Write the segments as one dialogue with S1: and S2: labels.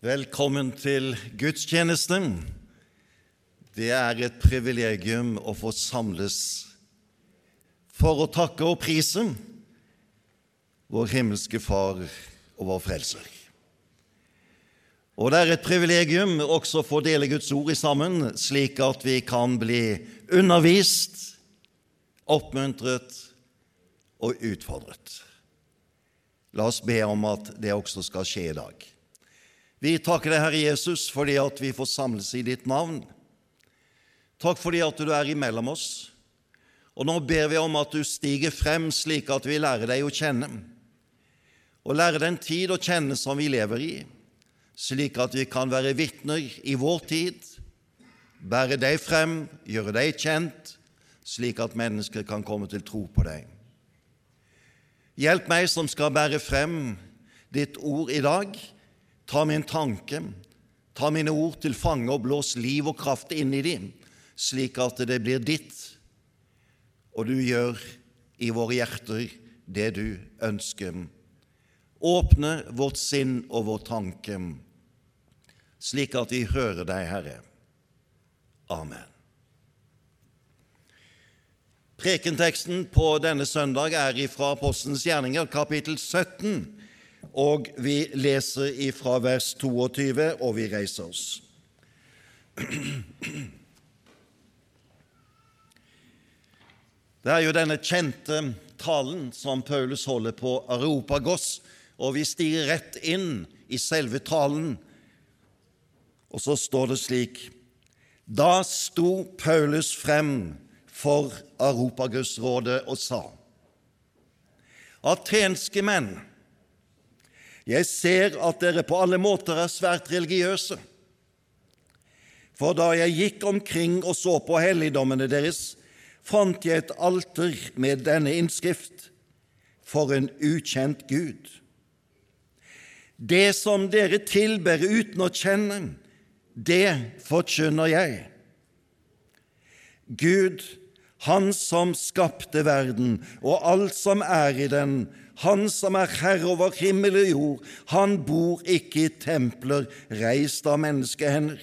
S1: Velkommen til gudstjenesten. Det er et privilegium å få samles for å takke og prise vår himmelske Far og vår Frelser. Og det er et privilegium også å få dele Guds ord i sammen, slik at vi kan bli undervist, oppmuntret og utfordret. La oss be om at det også skal skje i dag. Vi takker deg, Herre Jesus, fordi at vi får samles i ditt navn. Takk fordi at du er imellom oss. Og nå ber vi om at du stiger frem slik at vi lærer deg å kjenne, og lærer den tid å kjenne som vi lever i, slik at vi kan være vitner i vår tid, bære deg frem, gjøre deg kjent, slik at mennesker kan komme til tro på deg. Hjelp meg som skal bære frem ditt ord i dag, Ta min tanke, ta mine ord til fange og blås liv og kraft inn i dem, slik at det blir ditt, og du gjør i våre hjerter det du ønsker. Åpne vårt sinn og vår tanke, slik at vi hører deg, Herre. Amen. Prekenteksten på denne søndag er ifra Apostens gjerninger, kapittel 17 og vi leser ifra vers 22, og vi reiser oss. Det er jo denne kjente talen som Paulus holder på Aropagos, og vi stiger rett inn i selve talen. Og så står det slik Da sto Paulus frem for Aropagusrådet og sa:" Atenske menn, jeg ser at dere på alle måter er svært religiøse. For da jeg gikk omkring og så på helligdommene deres, fant jeg et alter med denne innskrift For en ukjent Gud. Det som dere tilber uten å kjenne, det forkynner jeg. Gud, Han som skapte verden og alt som er i den, han som er herre over himmel og jord, han bor ikke i templer reist av menneskehender.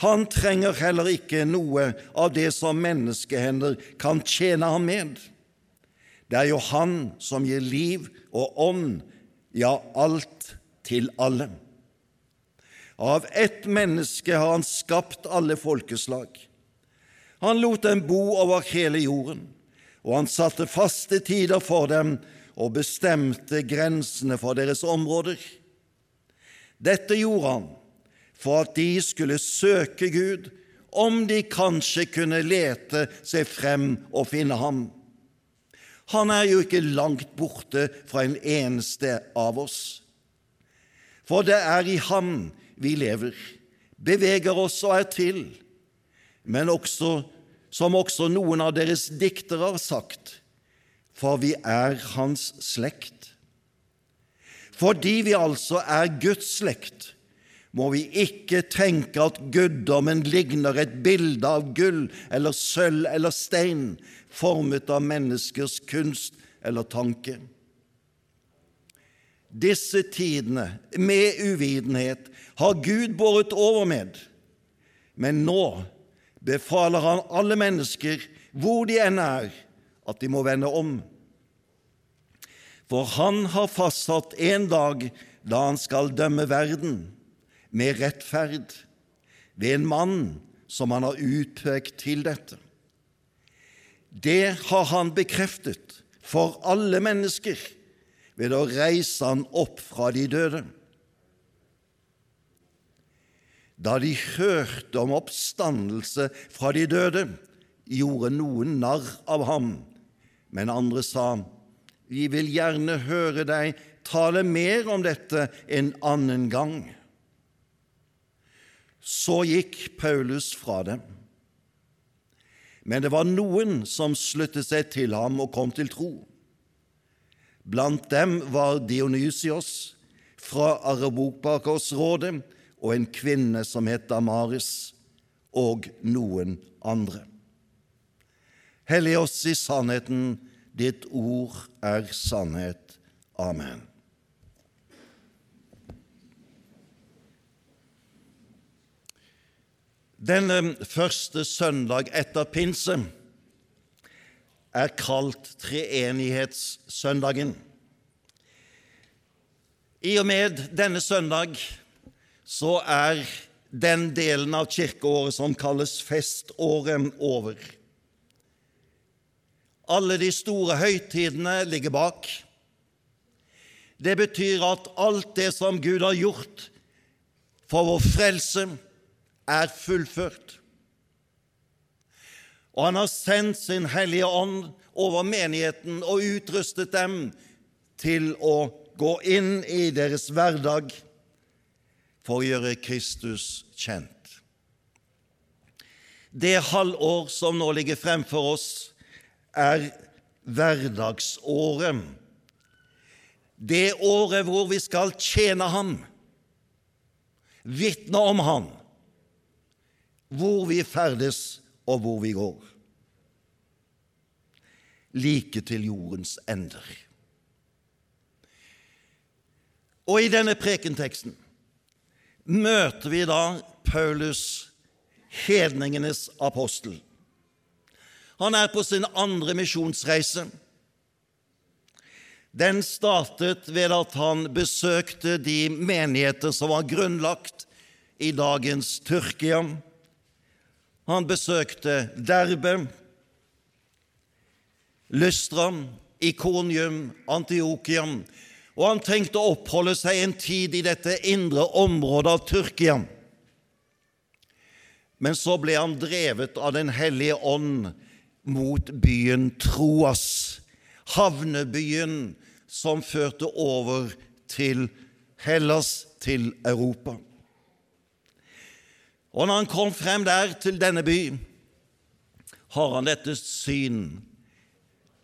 S1: Han trenger heller ikke noe av det som menneskehender kan tjene ham med. Det er jo Han som gir liv og ånd, ja, alt til alle. Av ett menneske har Han skapt alle folkeslag. Han lot dem bo over hele jorden, og han satte faste tider for dem og bestemte grensene for deres områder. Dette gjorde han for at de skulle søke Gud, om de kanskje kunne lete seg frem og finne ham. Han er jo ikke langt borte fra en eneste av oss. For det er i ham vi lever, beveger oss og er til, men også, som også noen av deres diktere har sagt, for vi er hans slekt. Fordi vi altså er Guds slekt, må vi ikke tenke at guddommen ligner et bilde av gull eller sølv eller stein, formet av menneskers kunst eller tanke. Disse tidene med uvitenhet har Gud båret over med, men nå befaler Han alle mennesker, hvor de enn er, at de må vende om. For han har fastsatt en dag da han skal dømme verden med rettferd ved en mann som han har utpekt til dette. Det har han bekreftet for alle mennesker ved å reise han opp fra de døde. Da de hørte om oppstandelse fra de døde, gjorde noen narr av ham, men andre sa:" Vi vil gjerne høre deg tale mer om dette en annen gang. Så gikk Paulus fra dem. Men det var noen som sluttet seg til ham og kom til tro. Blant dem var Dionysios fra Arabokbakåsrådet og en kvinne som het Damaris, og noen andre. Hellig oss i sannheten, Ditt ord er sannhet. Amen. Denne eh, første søndag etter pinse er kalt treenighetssøndagen. I og med denne søndag så er den delen av kirkeåret som kalles feståret, over. Alle de store høytidene ligger bak. Det betyr at alt det som Gud har gjort for vår frelse, er fullført. Og han har sendt sin Hellige Ånd over menigheten og utrustet dem til å gå inn i deres hverdag for å gjøre Kristus kjent. Det halvår som nå ligger fremfor oss, er hverdagsåret. Det året hvor vi skal tjene Ham, vitne om Ham, hvor vi ferdes og hvor vi går. Like til jordens ender. Og i denne prekenteksten møter vi da Paulus, hedningenes apostel. Han er på sin andre misjonsreise. Den startet ved at han besøkte de menigheter som var grunnlagt i dagens Tyrkia. Han besøkte Derbe, Lystra, Ikonium, Antiokia, og han tenkte å oppholde seg en tid i dette indre området av Tyrkia. Men så ble han drevet av Den hellige ånd mot byen Troas, havnebyen som førte over til Hellas, til Europa. Og når han kom frem der til denne by, har han dette syn.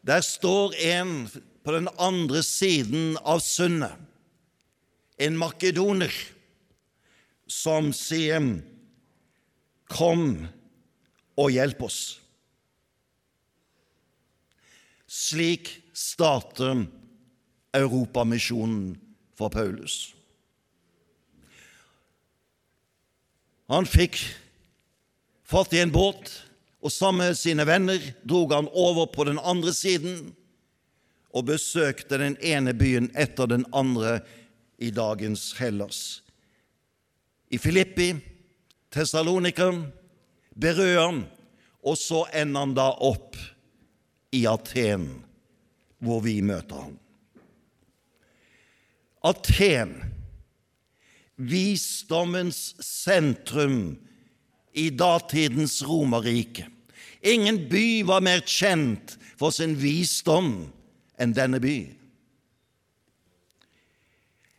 S1: Der står en på den andre siden av sundet, en makedoner, som sier, Kom og hjelp oss. Slik starter Europamisjonen for Paulus. Han fikk fatt i en båt, og sammen med sine venner drog han over på den andre siden og besøkte den ene byen etter den andre i dagens Hellas. I Filippi, Tessalonika, Berøa, og så ender han da opp i Aten, hvor vi møter ham. Aten visdommens sentrum i datidens Romerrike. Ingen by var mer kjent for sin visdom enn denne by.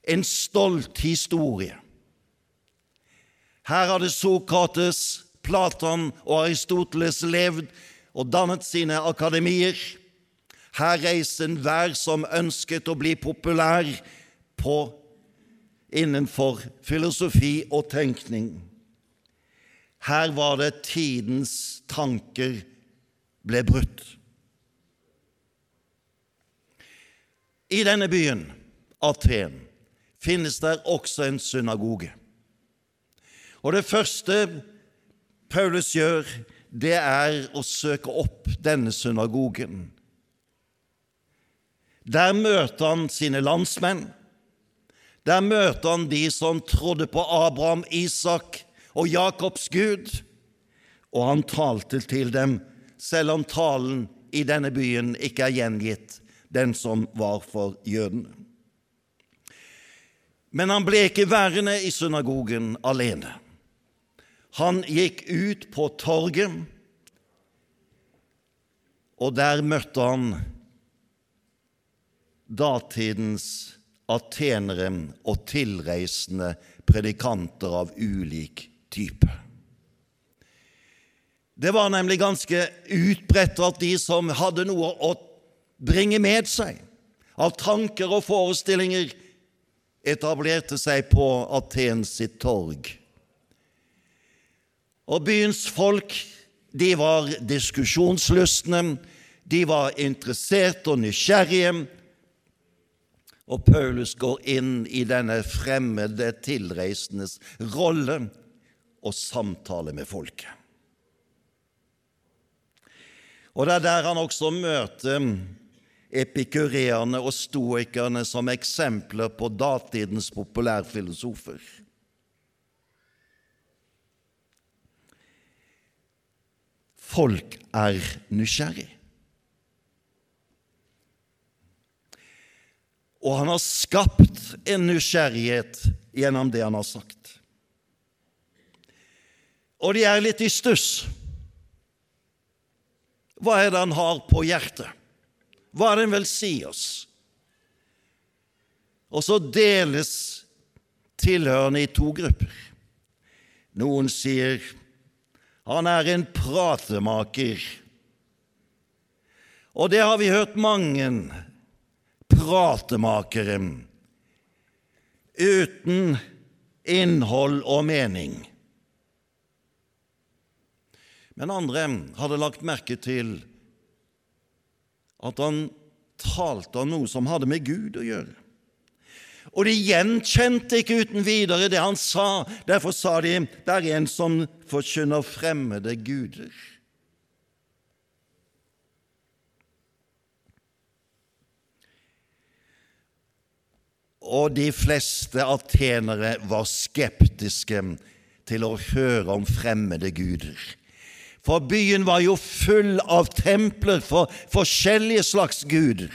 S1: En stolt historie. Her hadde Sokrates, Platon og Aristoteles levd og dannet sine akademier. Her reiste enhver som ønsket å bli populær på innenfor filosofi og tenkning. Her var det tidens tanker ble brutt. I denne byen, Aten, finnes der også en synagoge. Og det første Paulus gjør, det er å søke opp denne synagogen. Der møter han sine landsmenn. Der møter han de som trodde på Abraham, Isak og Jakobs Gud, og han talte til dem, selv om talen i denne byen ikke er gjengitt, den som var for jødene. Men han ble ikke værende i synagogen alene. Han gikk ut på torget, og der møtte han datidens atenere og tilreisende predikanter av ulik type. Det var nemlig ganske utbredt at de som hadde noe å bringe med seg av tanker og forestillinger, etablerte seg på Athens sitt torg. Og byens folk, de var diskusjonslystne, de var interesserte og nysgjerrige, og Paulus går inn i denne fremmede tilreisendes rolle og samtale med folket. Og Det er der han også møter epikureerne og stoikerne som eksempler på datidens populærfilosofer. Folk er nysgjerrig. Og han har skapt en nysgjerrighet gjennom det han har sagt. Og de er litt i stuss. Hva er det han har på hjertet? Hva er det han vil si oss? Og så deles tilhørende i to grupper. Noen sier han er en pratemaker. Og det har vi hørt mange pratemakere uten innhold og mening. Men andre hadde lagt merke til at han talte om noe som hadde med Gud å gjøre. Og de gjenkjente ikke uten videre det han sa. Derfor sa de det er en som forkynner fremmede guder. Og de fleste atenere var skeptiske til å høre om fremmede guder. For byen var jo full av templer for forskjellige slags guder.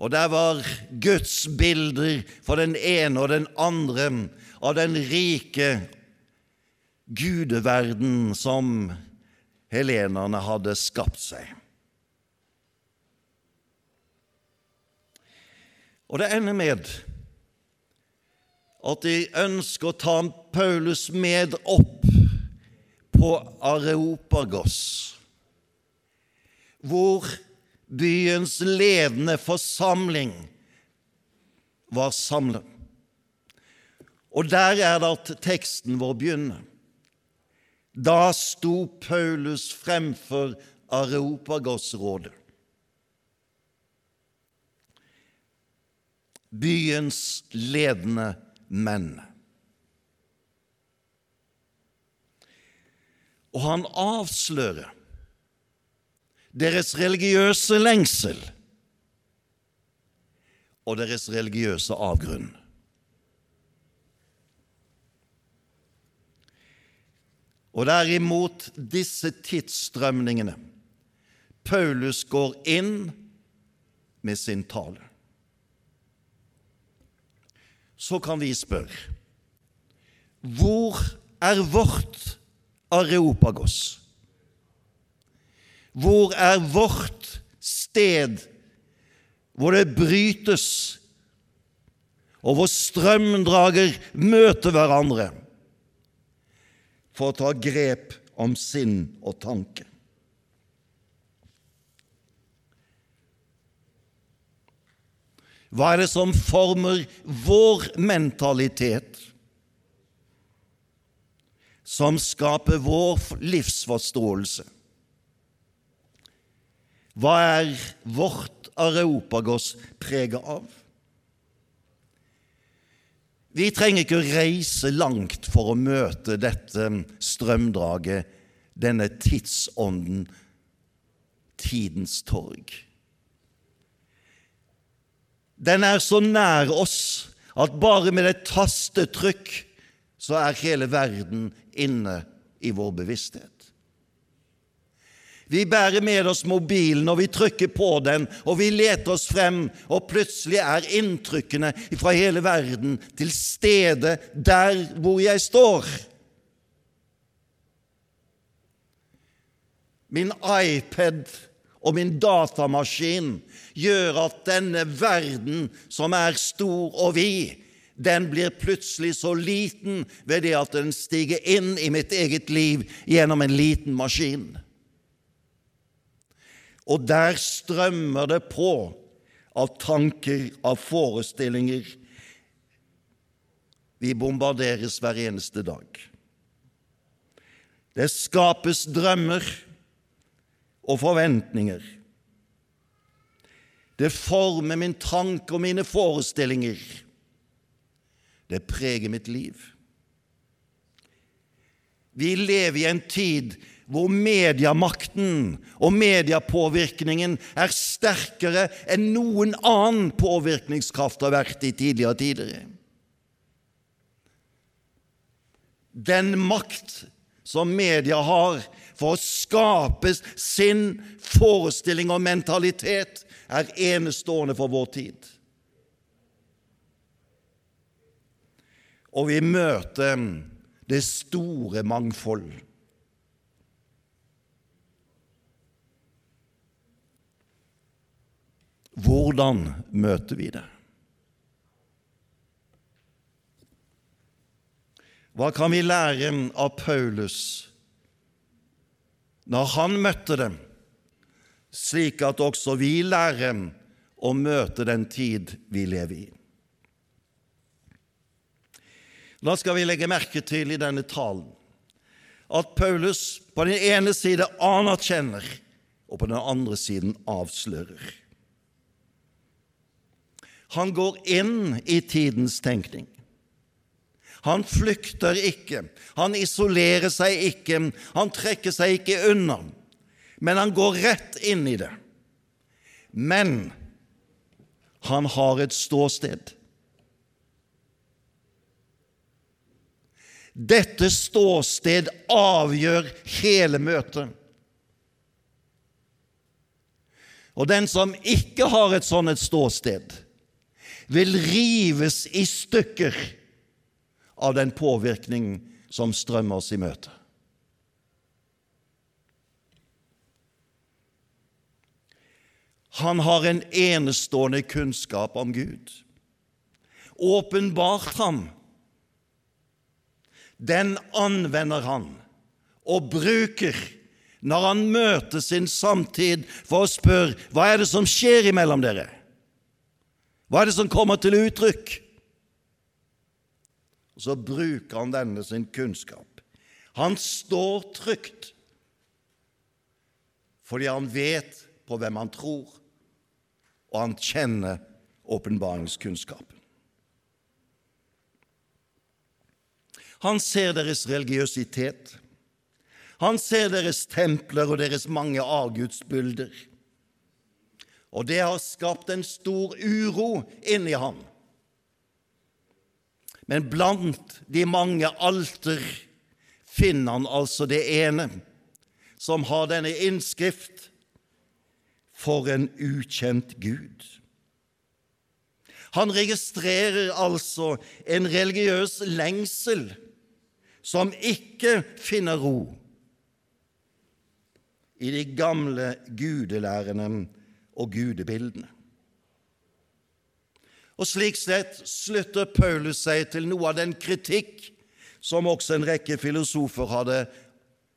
S1: Og der var Guds bilder for den ene og den andre av den rike gudeverden som helenerne hadde skapt seg. Og det ender med at de ønsker å ta Paulus med opp på Areopagos, hvor byens ledende forsamling var samlet. Og der er det at teksten vår begynner. Da sto Paulus fremfor Areopagos-rådet. Byens ledende menn. og han avslører deres religiøse lengsel og deres religiøse avgrunn. Og det er imot disse tidsstrømningene Paulus går inn med sin tale. Så kan vi spørre hvor er vårt Areopagos. Hvor er vårt sted hvor det brytes, og hvor strømdrager møter hverandre for å ta grep om sinn og tanke? Hva er det som former vår mentalitet? som skaper vår livsforståelse. Hva er vårt Areopagos preget av? Vi trenger ikke å reise langt for å møte dette strømdraget, denne tidsånden, tidens torg. Den er så nær oss at bare med et tastetrykk så er hele verden inne i vår bevissthet. Vi bærer med oss mobilen, og vi trykker på den, og vi leter oss frem, og plutselig er inntrykkene fra hele verden til stede der hvor jeg står. Min iPad og min datamaskin gjør at denne verden, som er stor og vid, den blir plutselig så liten ved det at den stiger inn i mitt eget liv gjennom en liten maskin. Og der strømmer det på av tanker, av forestillinger. Vi bombarderes hver eneste dag. Det skapes drømmer og forventninger. Det former min tanke og mine forestillinger. Det preger mitt liv. Vi lever i en tid hvor mediemakten og mediepåvirkningen er sterkere enn noen annen påvirkningskraft har vært i tidligere tider. Den makt som media har for å skape sin forestilling og mentalitet, er enestående for vår tid. Og vi møter det store mangfold. Hvordan møter vi det? Hva kan vi lære av Paulus når han møtte dem, slik at også vi lærer å møte den tid vi lever i? Da skal vi legge merke til i denne talen at Paulus på den ene side anerkjenner, og på den andre siden avslører. Han går inn i tidens tenkning. Han flykter ikke, han isolerer seg ikke, han trekker seg ikke unna, men han går rett inn i det. Men han har et ståsted. Dette ståsted avgjør hele møtet. Og den som ikke har et sånt ståsted, vil rives i stykker av den påvirkning som strømmer oss i møte. Han har en enestående kunnskap om Gud. Åpenbart ham den anvender han og bruker når han møter sin samtid for å spørre hva er det som skjer imellom dere? Hva er det som kommer til uttrykk? Og Så bruker han denne sin kunnskap. Han står trygt fordi han vet på hvem han tror, og han kjenner åpenbaringskunnskapen. Han ser deres religiøsitet. Han ser deres templer og deres mange avgudsbilder. Og det har skapt en stor uro inni ham. Men blant de mange alter finner han altså det ene som har denne innskrift For en ukjent Gud. Han registrerer altså en religiøs lengsel som ikke finner ro i de gamle gudelærene og gudebildene. Og Slik sett slutter Paulus seg til noe av den kritikk som også en rekke filosofer hadde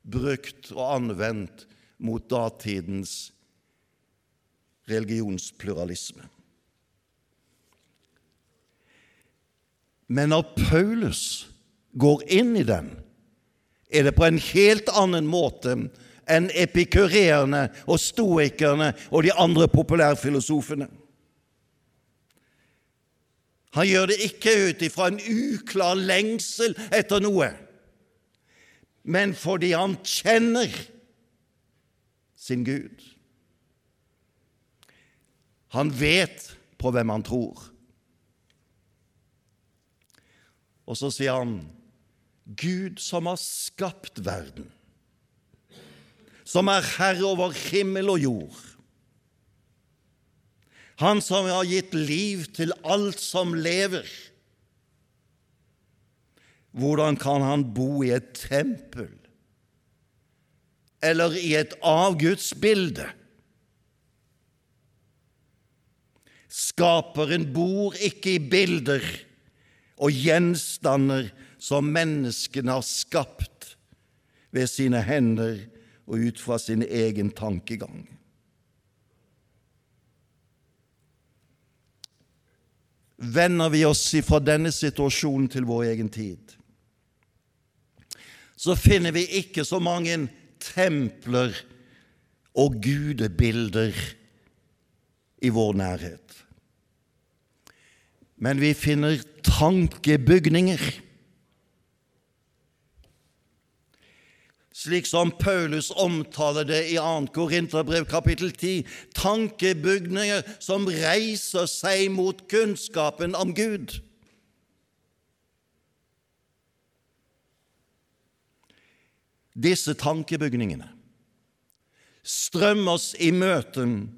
S1: brukt og anvendt mot datidens religionspluralisme. Men når Paulus går inn i den, er det på en helt annen måte enn epikureerne og stoikerne og de andre populærfilosofene. Han gjør det ikke ut ifra en uklar lengsel etter noe, men fordi han kjenner sin Gud. Han vet på hvem han tror. Og så sier han Gud som har skapt verden, som er herre over himmel og jord. Han som har gitt liv til alt som lever. Hvordan kan han bo i et tempel eller i et avgudsbilde? Skaperen bor ikke i bilder og gjenstander som menneskene har skapt ved sine hender og ut fra sin egen tankegang. Vender vi oss fra denne situasjonen til vår egen tid, så finner vi ikke så mange templer og gudebilder i vår nærhet. Men vi finner tankebygninger slik som Paulus omtaler det i 2. Korinterbrev kapittel 10, tankebygninger som reiser seg mot kunnskapen om Gud. Disse tankebygningene strømmer oss i møten,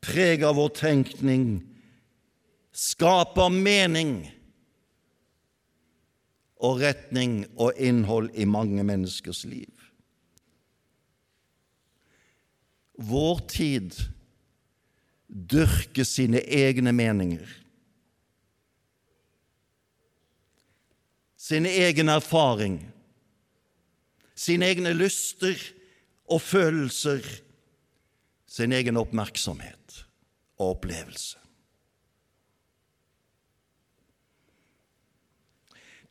S1: preger vår tenkning, skaper mening og retning og innhold i mange menneskers liv. Vår tid dyrker sine egne meninger, sin egen erfaring, sine egne lyster og følelser, sin egen oppmerksomhet og opplevelse.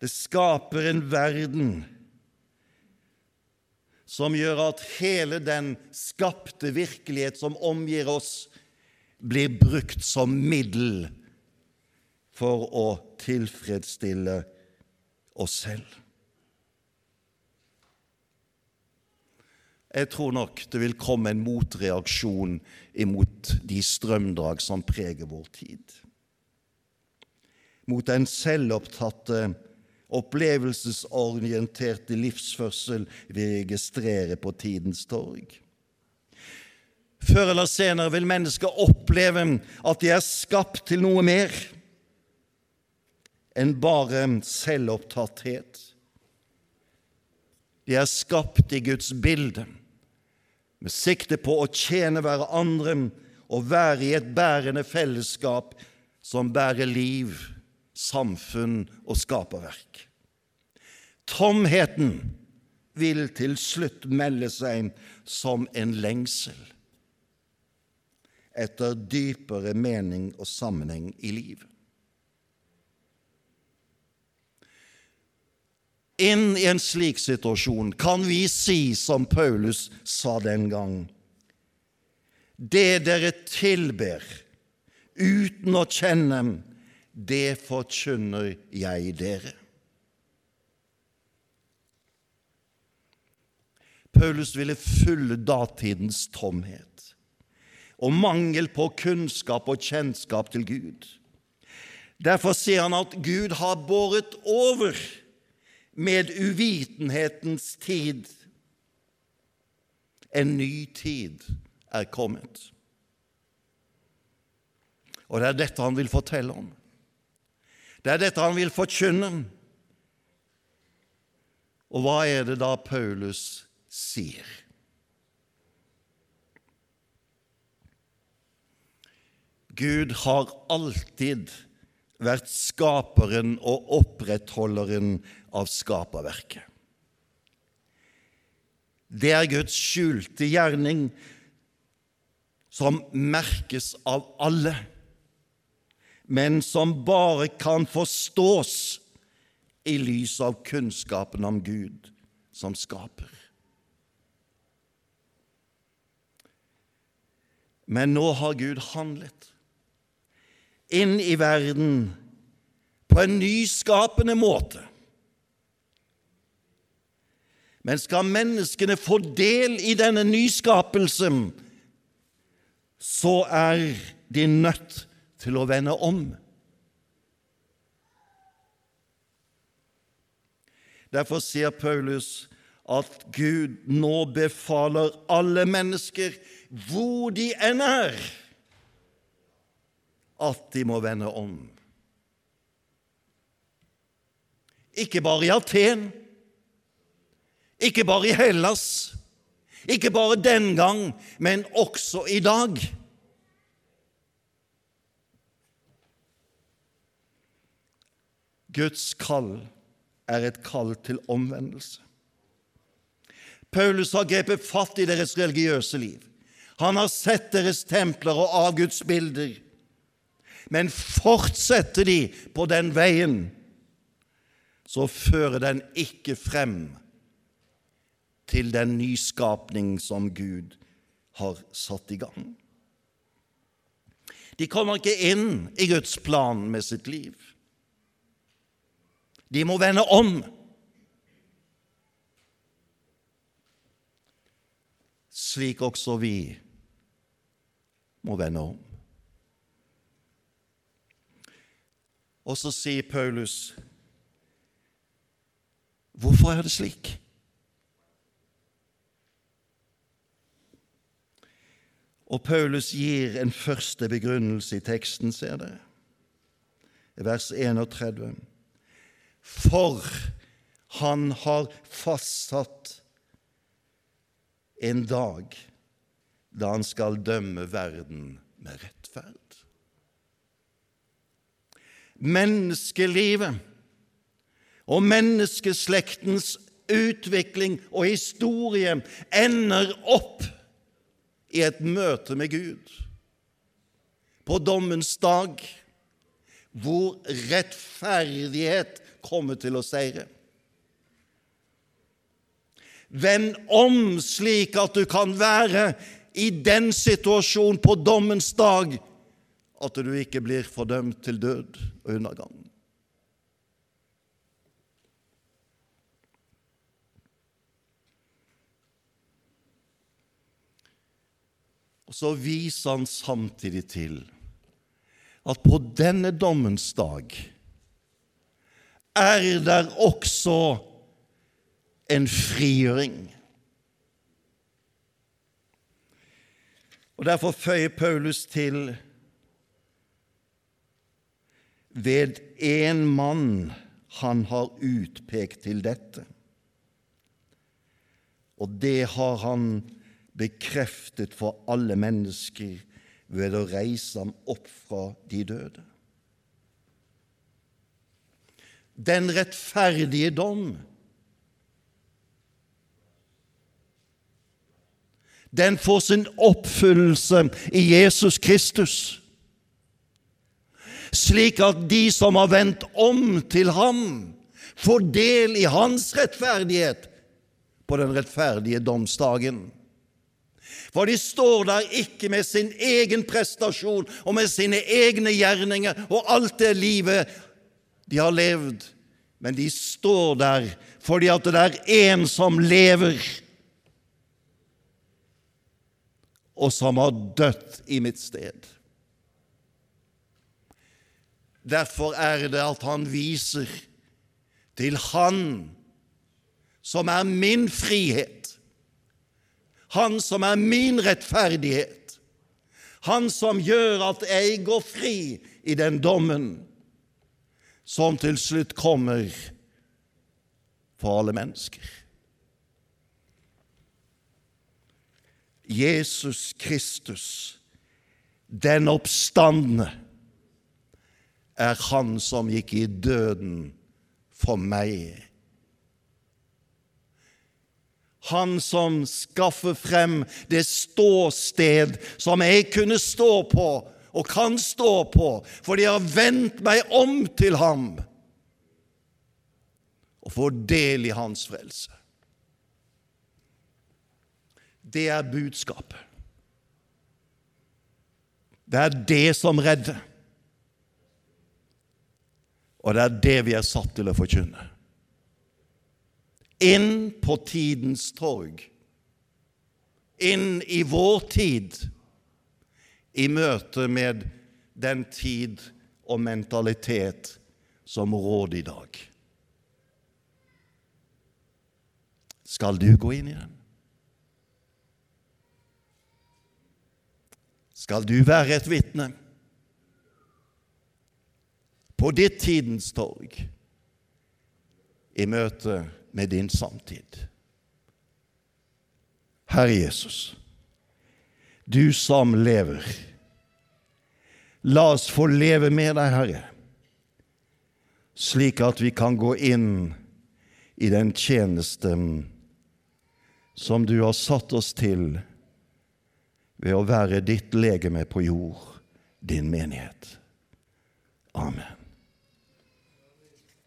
S1: Det skaper en verden som gjør at hele den skapte virkelighet som omgir oss, blir brukt som middel for å tilfredsstille oss selv. Jeg tror nok det vil komme en motreaksjon imot de strømdrag som preger vår tid. Mot den selvopptatte, opplevelsesorienterte livsførsel vi registrerer på tidens torg. Før eller senere vil mennesker oppleve at de er skapt til noe mer enn bare selvopptatthet. De er skapt i Guds bilde med sikte på å tjene hverandre og være i et bærende fellesskap som bærer liv, samfunn og skaperverk. Tomheten vil til slutt melde seg som en lengsel etter dypere mening og sammenheng i livet. Inn i en slik situasjon kan vi si som Paulus sa den gang, det dere tilber uten å kjenne, det forkynner jeg dere. Paulus ville fylle datidens tomhet og mangel på kunnskap og kjennskap til Gud. Derfor sier han at Gud har båret over med uvitenhetens tid. En ny tid er kommet. Og det er dette han vil fortelle om. Det er dette han vil forkynne. Og hva er det da Paulus sier? Gud har alltid vært skaperen og opprettholderen av skaperverket. Det er Guds skjulte gjerning som merkes av alle, men som bare kan forstås i lys av kunnskapen om Gud som skaper. Men nå har Gud handlet inn i verden på en nyskapende måte. Men skal menneskene få del i denne nyskapelsen, så er de nødt til å vende om. Derfor sier Paulus at Gud nå befaler alle mennesker, hvor de enn er, at de må vende om. Ikke bare i Aten, ikke bare i Hellas, ikke bare den gang, men også i dag. Guds kall er et kall til omvendelse. Paulus har grepet fatt i deres religiøse liv. Han har sett deres templer og avgudsbilder. Men fortsetter de på den veien, så fører den ikke frem til den nyskapning som Gud har satt i gang. De kommer ikke inn i Guds plan med sitt liv. De må vende om. slik også vi må vende om. Og så sier Paulus Hvorfor er det slik? Og Paulus gir en første begrunnelse i teksten, ser dere, vers 31. For han har fastsatt en dag da han skal dømme verden med rettferd. Menneskelivet og menneskeslektens utvikling og historie ender opp i et møte med Gud på dommens dag, hvor rettferdighet kommer til å seire. Vend om slik at du kan være i den situasjonen på dommens dag at du ikke blir fordømt til død og undergang. Og så viser han samtidig til at på denne dommens dag er der også en frigjøring. Og Derfor føyer Paulus til ved én mann han har utpekt til dette. Og det har han bekreftet for alle mennesker ved å reise ham opp fra de døde. Den rettferdige dom den får sin oppfyllelse i Jesus Kristus, slik at de som har vendt om til ham, får del i hans rettferdighet på den rettferdige domsdagen. For de står der ikke med sin egen prestasjon og med sine egne gjerninger og alt det livet de har levd, men de står der fordi at det er en som lever og som har dødd i mitt sted. Derfor er det at han viser til Han som er min frihet, Han som er min rettferdighet, Han som gjør at jeg går fri i den dommen som til slutt kommer for alle mennesker. Jesus Kristus, den oppstandende, er Han som gikk i døden for meg. Han som skaffer frem det ståsted som jeg kunne stå på og kan stå på, fordi jeg har vendt meg om til ham og får del i hans frelse. Det er budskapet. Det er det som redder. Og det er det vi er satt til å forkynne. Inn på tidens torg, inn i vår tid, i møte med den tid og mentalitet som råder i dag. Skal du gå inn i den? Skal du være et vitne på ditt tidens torg i møte med din samtid. Herre Jesus, du som lever, la oss få leve med deg, Herre, slik at vi kan gå inn i den tjenesten som du har satt oss til ved å være ditt legeme på jord, din menighet. Amen.